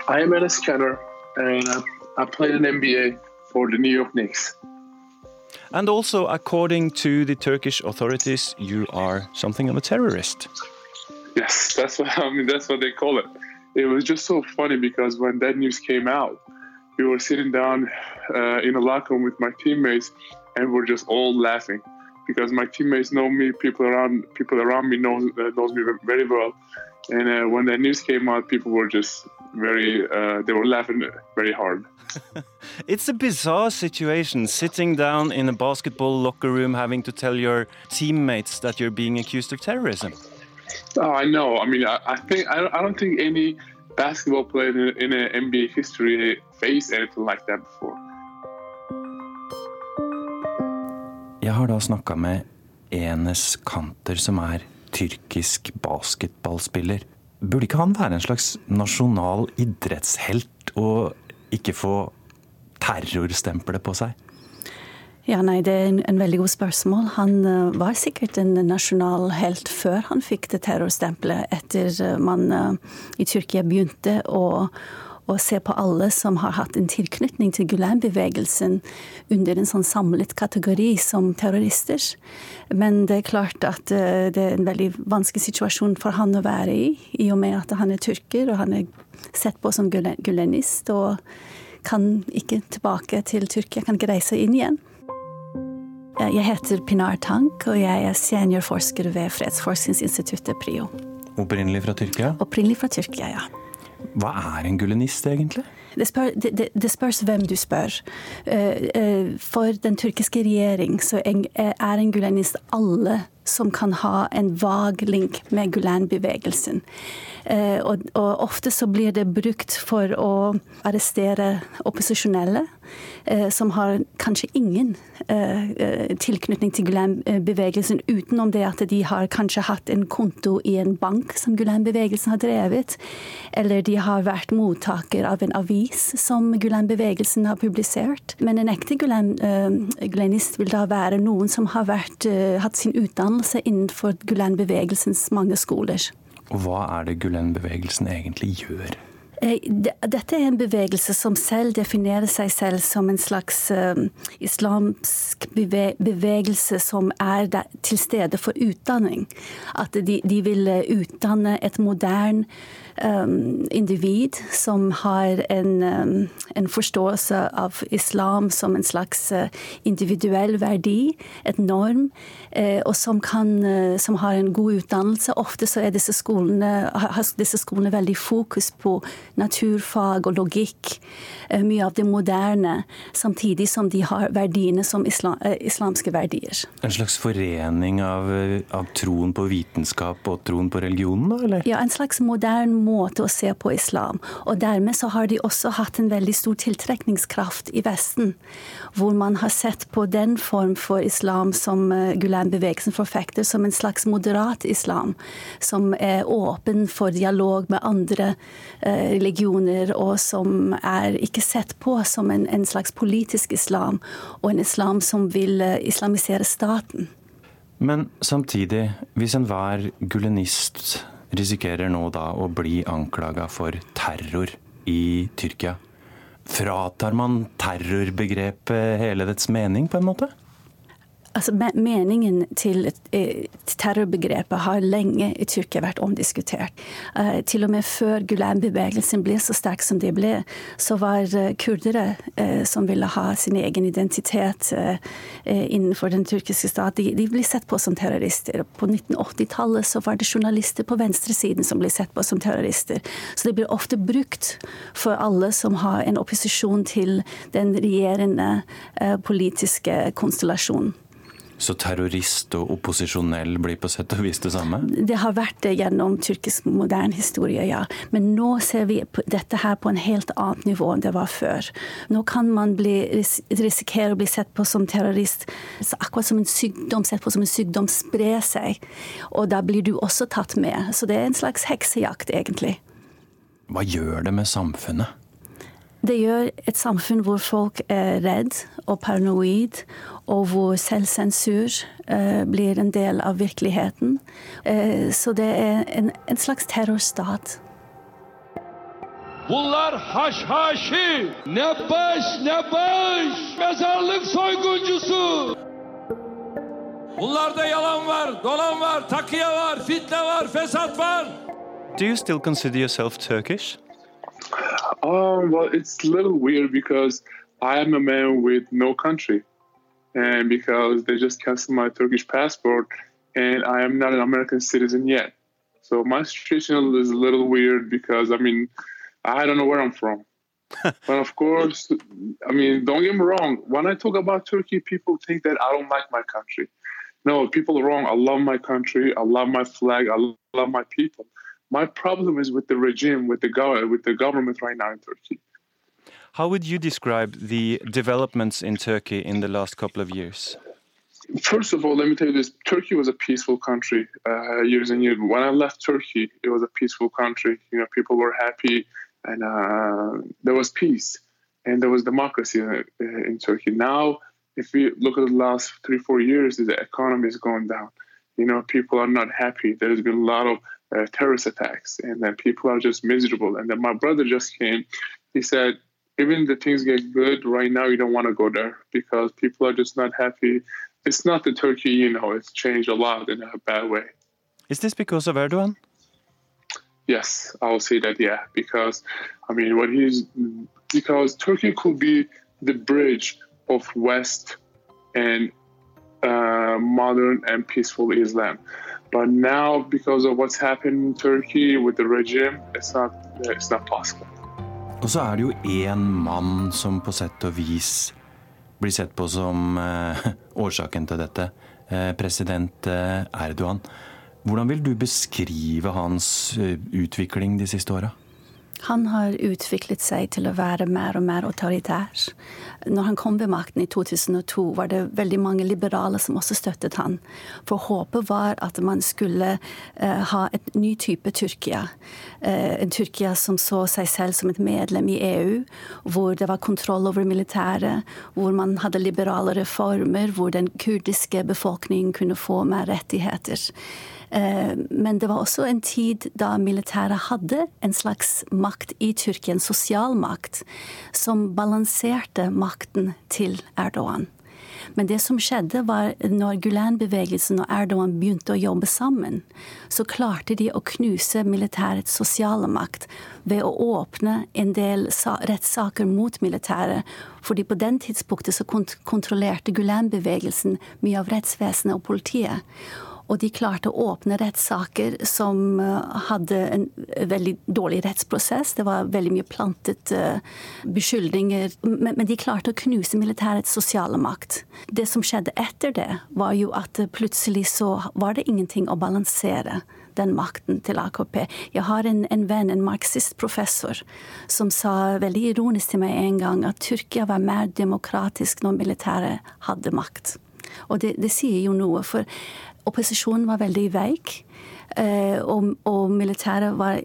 I am Enes Kanter, and I, I played in NBA for the New York Knicks. And also, according to the Turkish authorities, you are something of a terrorist. Yes, that's what [LAUGHS] I mean. That's what they call it. It was just so funny because when that news came out, we were sitting down uh, in a locker room with my teammates, and we're just all laughing because my teammates know me, people around people around me knows uh, knows me very well, and uh, when the news came out, people were just very uh, they were laughing very hard. [LAUGHS] it's a bizarre situation sitting down in a basketball locker room having to tell your teammates that you're being accused of terrorism. Oh, I know. I mean, I, I think I, I, don't think any basketball player in, in an NBA history faced anything like that before. Jeg har da snakka med Enes Kanter, som er tyrkisk basketballspiller. Burde ikke han være en slags nasjonal idrettshelt og ikke få terrorstempelet på seg? Ja, nei, Det er en, en veldig god spørsmål. Han uh, var sikkert en nasjonal helt før han fikk det terrorstempelet, etter uh, man uh, i Tyrkia begynte å, å se på alle som har hatt en tilknytning til Gulen-bevegelsen under en sånn samlet kategori som terrorister. Men det er klart at eh, det er en veldig vanskelig situasjon for han å være i, i og med at han er tyrker og han er sett på som gulenist og kan ikke tilbake til Tyrkia, kan ikke reise inn igjen. Jeg heter Pinar Tank, og jeg er seniorforsker ved Fredsforskningsinstituttet PRIO. Opprinnelig fra Tyrkia? Opprinnelig fra Tyrkia, ja. Hva er en gulenist, egentlig? Det, spør, det, det, spørs hvem du spør. Eh, eh, for den tyrkiske regjering så er en gulenist alle som kan ha en vag link med Gulen-bevegelsen. Eh, og, og, ofte så blir det brukt for å arrestere opposisjonelle eh, som har kanskje ingen eh, tilknytning til Gulen-bevegelsen, utenom det at de har kanskje hatt en konto i en bank som Gulen-bevegelsen har drevet, eller de har vært mottaker av en avis som Gulen-bevegelsen har publisert. Men en ekte gulenist vil da være noen som har vært, hatt sin utdannelse innenfor Gulen-bevegelsens mange skoler. Og hva er det Gulen-bevegelsen egentlig gjør? Eh, dette er en bevegelse som selv definerer seg selv som en slags uh, islamsk bevegelse som er til stede for utdanning. At de, de vil utdanne et moderne individ som har en, um, en, forståelse av islam som en slags uh, individuell verdi, et norm, uh, og som, kan, uh, som, har en god utdannelse. Ofte så er disse skolene, har disse skolene veldig fokus på naturfag og logikk. Mye av det moderne, samtidig som de har verdiene som islam, islamske verdier. En slags forening av, av troen på vitenskap og troen på religionen, da? eller? Ja, en slags modern måte å se på islam. Og dermed så har de også hatt en veldig stor tiltrekningskraft i Vesten, hvor man har sett på den form for islam som eh, Gulen-bevegelsen forfekter, som en slags moderat islam, som er åpen for dialog med andre eh, religioner, og som er ikke sett på som en, en slags politisk islam, og en islam som vil eh, islamisere staten. Men samtidig, hvis enhver gulenist risikerer nå da å bli anklaga for terror i Tyrkia. Fratar man terrorbegrepet hele dets mening, på en måte? Altså, meningen til eh, terrorbegrepet har lenge i Tyrkia vært omdiskutert. Eh, til og med før Gulen-bevegelsen ble så sterk som det ble, så var eh, kurdere som ville ha sin egen identitet innenfor den tyrkiske stat, de, de ble sett på som terrorister. På 1980-tallet så var det journalister på venstresiden som ble sett på som terrorister. Så det blir ofte brukt for alle som har en opposisjon til den regjerende politiske konstellasjonen. Så terrorist og opposisjonell blir på sett og vis det samme? Det har vært det gjennom tyrkisk moderne historie, ja. Men nå ser vi dette her på en helt annet nivå enn det var før. Nå kan man bli, risikere å bli sett på som terrorist akkurat som en sykdom, sett på som en sykdom sprer seg. Og da blir du også tatt med. Så det er en slags heksejakt, egentlig. Hva gjør det med samfunnet? Det gjør et samfunn hvor folk er redd og paranoid, og hvor selvsensur eh, blir en del av virkeligheten. Eh, så det er en, en slags terrorstat. Bunlar haşhaşi, ne baş ne baş, mezarlık soyguncusu. Bunlarda yalan var, dolan var, takıya var, fitne var, fesat var. Do you still consider yourself Turkish? Um, well, it's a little weird because I am a man with no country, and because they just canceled my Turkish passport, and I am not an American citizen yet. So my situation is a little weird because I mean, I don't know where I'm from. [LAUGHS] but of course, I mean, don't get me wrong. When I talk about Turkey, people think that I don't like my country. No, people are wrong. I love my country. I love my flag. I love my people. My problem is with the regime, with the, go- with the government right now in Turkey. How would you describe the developments in Turkey in the last couple of years? First of all, let me tell you this Turkey was a peaceful country uh, years and years. When I left Turkey, it was a peaceful country. You know, people were happy and uh, there was peace and there was democracy in, uh, in Turkey. Now, if we look at the last three, four years, the economy is going down. You know, people are not happy. There's been a lot of uh, terrorist attacks, and then people are just miserable. And then my brother just came. He said, even the things get good right now, you don't want to go there because people are just not happy. It's not the Turkey, you know, it's changed a lot in a bad way. Is this because of Erdogan? Yes, I will say that, yeah, because I mean, what he's because Turkey could be the bridge of West and uh, modern and peaceful Islam. But now, because of what's happened in Turkey with the regime, it's not it's not possible. Og så er det jo én mann som på sett og vis blir sett på som eh, [LAUGHS] årsaken til dette. Eh, president eh, Erdogan. Hvordan vil du beskrive hans eh, utvikling de siste åra? Han har utviklet seg til å være mer og mer autoritær. Når han kom ved makten i 2002, var det veldig mange liberale som også støttet han. For håpet var at man skulle uh, ha et ny type Tyrkia. Uh, en Tyrkia som så seg selv som et medlem i EU, hvor det var kontroll over militæret, hvor man hadde liberale reformer, hvor den kurdiske befolkningen kunne få mer rettigheter. Eh, men det var også en tid da militæret hadde en slags makt i Tyrkia, en sosial makt, som balanserte makten til Erdogan. Men det som skjedde, var når Gulen-bevegelsen og Erdogan begynte å jobbe sammen, så klarte de å knuse militærets sosiale makt ved å åpne en del rettssaker mot militæret. Fordi på den tidspunktet så kontrollerte Gulen-bevegelsen mye av rettsvesenet og politiet. Og de klarte å åpne rettssaker som eh, hadde en veldig dårlig rettsprosess. Det var veldig mye plantet uh, beskyldninger. Men, de klarte å knuse militærets sosiale makt. Det som skjedde etter det, var jo at plutselig så var det ingenting å balansere den makten til AKP. Jeg har en, en venn, en marxistprofessor, som sa veldig ironisk til meg en gang at Tyrkia var mer demokratisk når militæret hadde makt. Og det, det sier jo noe, for opposisjonen var veldig veik. Eh, og, og militæret var,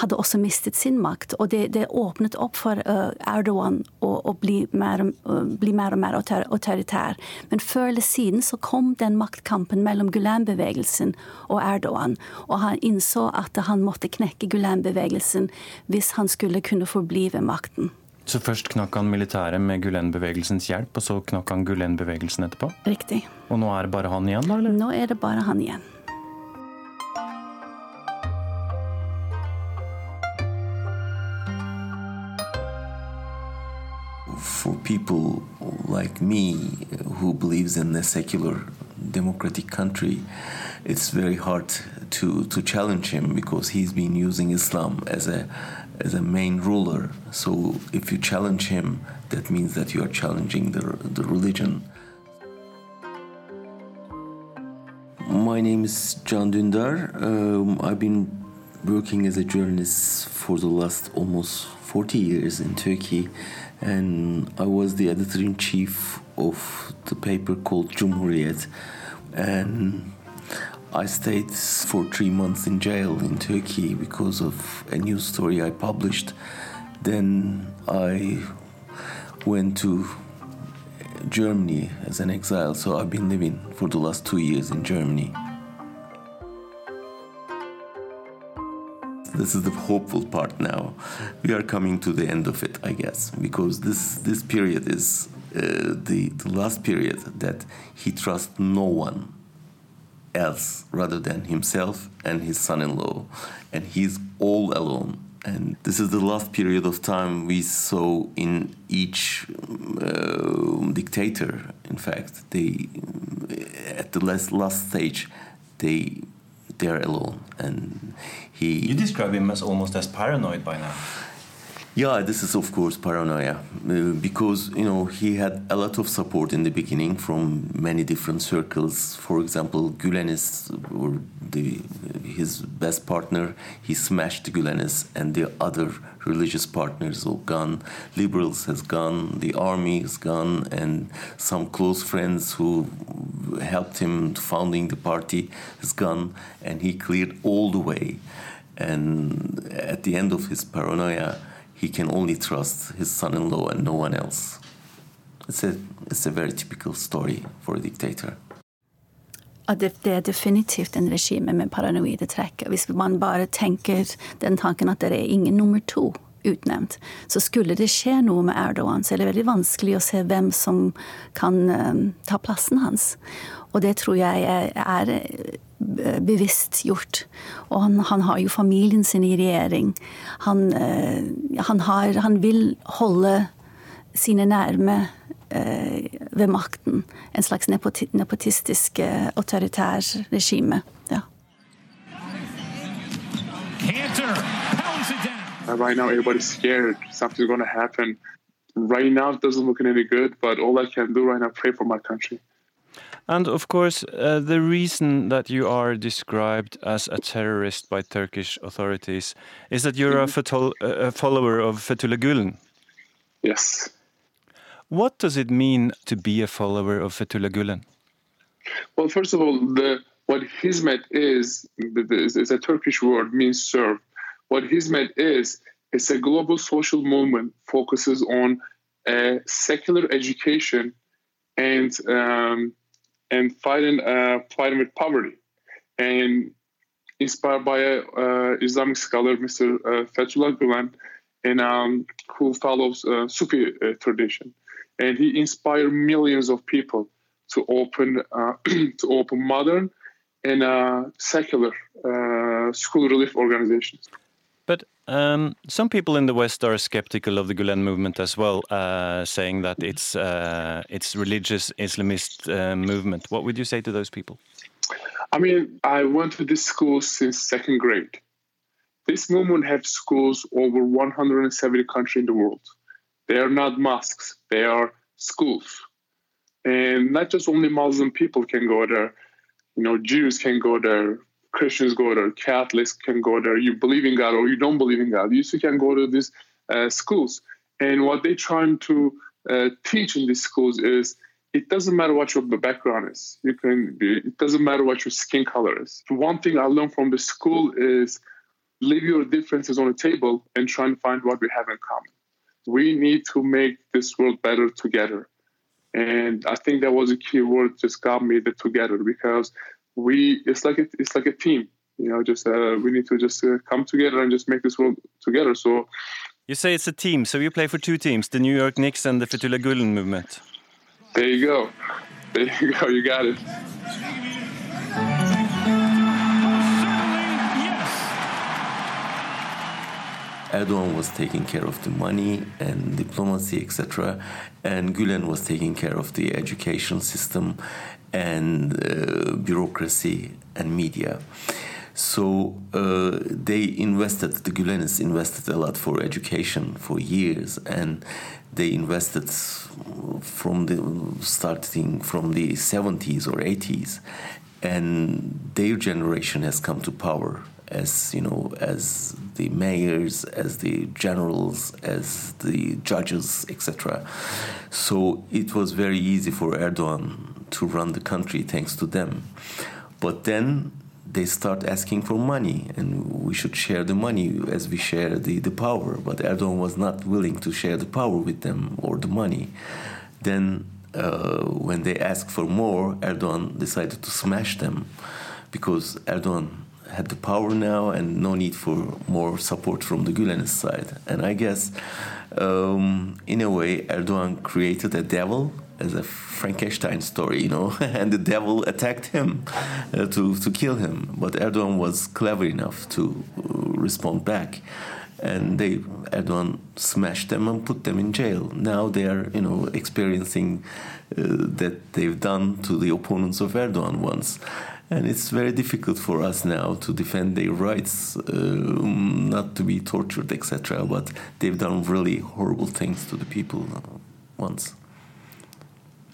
hadde også mistet sin makt. Og det, det åpnet opp for uh, Erdogan å, å bli, mer, bli, mer, og mer autoritær. Men før eller siden så kom den maktkampen mellom Gulen-bevegelsen og Erdogan. Og han innså at han måtte knekke Gulen-bevegelsen hvis han skulle kunne forbli ved makten. Så først knakk han militæret med Gulen-bevegelsens hjelp, og så knakk han Gulen-bevegelsen etterpå? Riktig. Og nå er det bare han igjen, da? eller? Nå er det bare han igjen. For people like me who believes in a secular democratic country, it's very hard to, to challenge him because he's been using Islam as a as a main ruler. So if you challenge him, that means that you are challenging the, the religion. My name is John Dündar. Um, I've been working as a journalist for the last almost 40 years in Turkey, and I was the editor in chief of the paper called Cumhuriyet. And I stayed for three months in jail in Turkey because of a news story I published. Then I went to Germany as an exile, so I've been living for the last two years in Germany. This is the hopeful part now. We are coming to the end of it, I guess, because this this period is uh, the the last period that he trusts no one else rather than himself and his son in law. And he's all alone. And this is the last period of time we saw in each uh, dictator. In fact, they at the last last stage, they they are alone, and he. You describe him as almost as paranoid by now. Yeah, this is of course paranoia uh, because you know he had a lot of support in the beginning from many different circles. For example, Gülenis or the, his best partner, he smashed Gülenis, and the other religious partners all gone. Liberals has gone, the army is gone, and some close friends who helped him founding the party has gone, and he cleared all the way. And at the end of his paranoia he can only trust his son-in-law and no one else. It's a, it's a very typical story for a dictator. det, er definitivt en regime med paranoide trekk. Hvis man bare tenker den tanken at det er ingen nummer to utnevnt, så skulle det skje noe med Erdogan, så er det veldig vanskelig å se hvem som kan um, ta plassen hans. Og det tror jeg er, eh, bevisst gjort. Og han, han, har jo familien sin i regjering. Han, uh, han, har, han vil holde sine nærme Eh, ved makten. En slags nepotistisk, eh, autoritær regime. Ja. Right now, everybody's scared. Something's going to happen. Right now, it doesn't look any good, but all I can do right now, pray for my country. And of course, uh, the reason that you are described as a terrorist by Turkish authorities is that you're a, mm-hmm. a follower of Fethullah Gulen. Yes. What does it mean to be a follower of Fethullah Gulen? Well, first of all, the, what hizmet is, is a Turkish word, means serve. What hizmet is, it's a global social movement focuses on uh, secular education and um, and fighting uh, fighting with poverty, and inspired by a uh, Islamic scholar, Mr. Uh, Fethullah Gulen, and um, who follows uh, Sufi uh, tradition and he inspired millions of people to open uh, [CLEARS THROAT] to open modern and uh, secular school relief organizations. But um, some people in the West are skeptical of the Gulen movement as well, uh, saying that it's uh, it's religious Islamist uh, movement. What would you say to those people? I mean, I went to this school since second grade. This movement has schools over 170 countries in the world. They are not mosques, they are schools. And not just only Muslim people can go there, you know, Jews can go there, Christians go there, Catholics can go there. You believe in God or you don't believe in God. You still can go to these uh, schools. And what they're trying to uh, teach in these schools is it doesn't matter what your background is. You can. It doesn't matter what your skin color is. One thing I learned from the school is leave your differences on the table and try and find what we have in common we need to make this world better together. And I think that was a key word just got me the together because we it's like a, it's like a team. You know, just uh, we need to just uh, come together and just make this world together. So you say it's a team, so you play for two teams: the New York Knicks and the Fethullah Gulen movement. There you go. There you go. You got it. Erdogan was taking care of the money and diplomacy, etc., and Gülen was taking care of the education system and uh, bureaucracy and media. So uh, they invested, the Gülenists invested a lot for education for years, and they invested from the starting from the 70s or 80s, and their generation has come to power as you know as the mayors as the generals as the judges etc so it was very easy for erdogan to run the country thanks to them. But then they start asking for money and we should share the money as we share the, the power. But erdogan was not willing to share the power with them or the money. Then uh, when they asked for more erdogan decided to smash them because erdogan had the power now and no need for more support from the Gülenist side. And I guess, um, in a way, Erdogan created a devil as a Frankenstein story, you know, [LAUGHS] and the devil attacked him uh, to, to kill him. But Erdogan was clever enough to uh, respond back. And they, Erdogan smashed them and put them in jail. Now they are, you know, experiencing uh, that they've done to the opponents of Erdogan once and it's very difficult for us now to defend their rights, uh, not to be tortured, etc. But they've done really horrible things to the people once.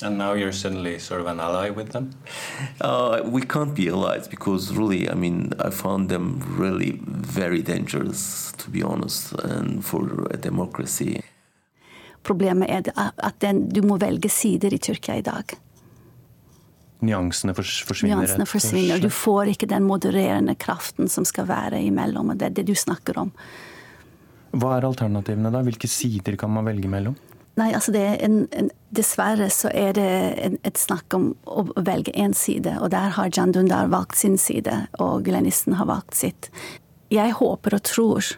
And now you're suddenly sort of an ally with them? Uh, we can't be allies because really, I mean, I found them really very dangerous, to be honest, and for a democracy. Problemet er at den, du må velge sider i Tyrkia i dag. nyansene forsvinner. Nyansene forsvinner. Du får ikke den modererende kraften som skal være imellom. og Det er det du snakker om. Hva er alternativene, da? Hvilke sider kan man velge mellom? Nei, altså en, en, Dessverre så er det en, et snakk om å velge én side, og der har Jan Dundar valgt sin side, og gulenisten har valgt sitt. Jeg håper og tror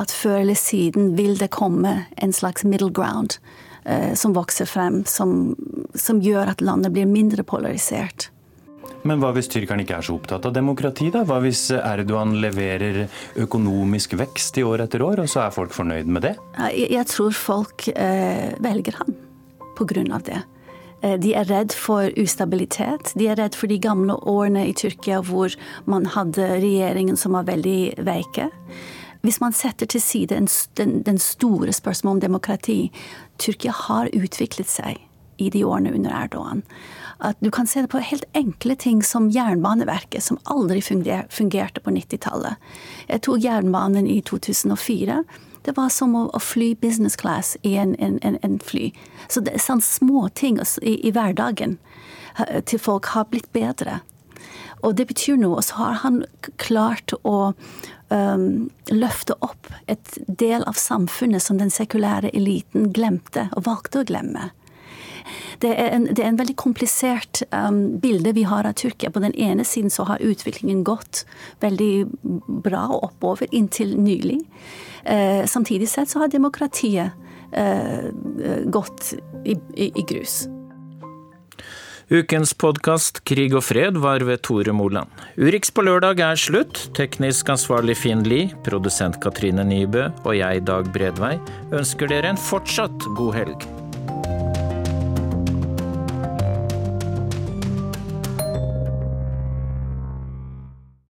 at før eller siden vil det komme en slags middle ground eh, som vokser frem, som, som gjør at landet blir mindre polarisert. Men hva hvis tyrkerne ikke er så opptatt av demokrati, da? Hva hvis Erdogan leverer økonomisk vekst i år etter år, og så er folk fornøyd med det? Jeg tror folk eh, velger han på grunn av det. Eh, de er redd for ustabilitet. De er redd for de gamle årene i Tyrkia hvor man hadde regjeringen som var veldig veike. Hvis man setter til side den, store spørsmålet om demokrati Tyrkia har utviklet seg i de årene under Erdogan at du kan se det på helt enkle ting som Jernbaneverket, som aldri fungerte på 90-tallet. Jeg tok jernbanen i 2004. Det var som å, fly business class i en, en, en, fly. Så det er sånne små ting i, i hverdagen til folk har blitt bedre. Og det betyr noe. Og så har han klart å um, løfte opp et del av samfunnet som den sekulære eliten glemte, og valgte å glemme det er en, det er en veldig komplisert um, bilde vi har av Tyrkia. På den ene siden så har utviklingen gått veldig bra og oppover inntil nylig. Uh, samtidig sett så har demokratiet uh, gått i, i, i grus. Ukens podkast Krig og fred var ved Tore Moland. Urix på lørdag er slutt. Teknisk ansvarlig Finn Lie, produsent Katrine Nybø og jeg, Dag Bredvei, ønsker dere en fortsatt god helg.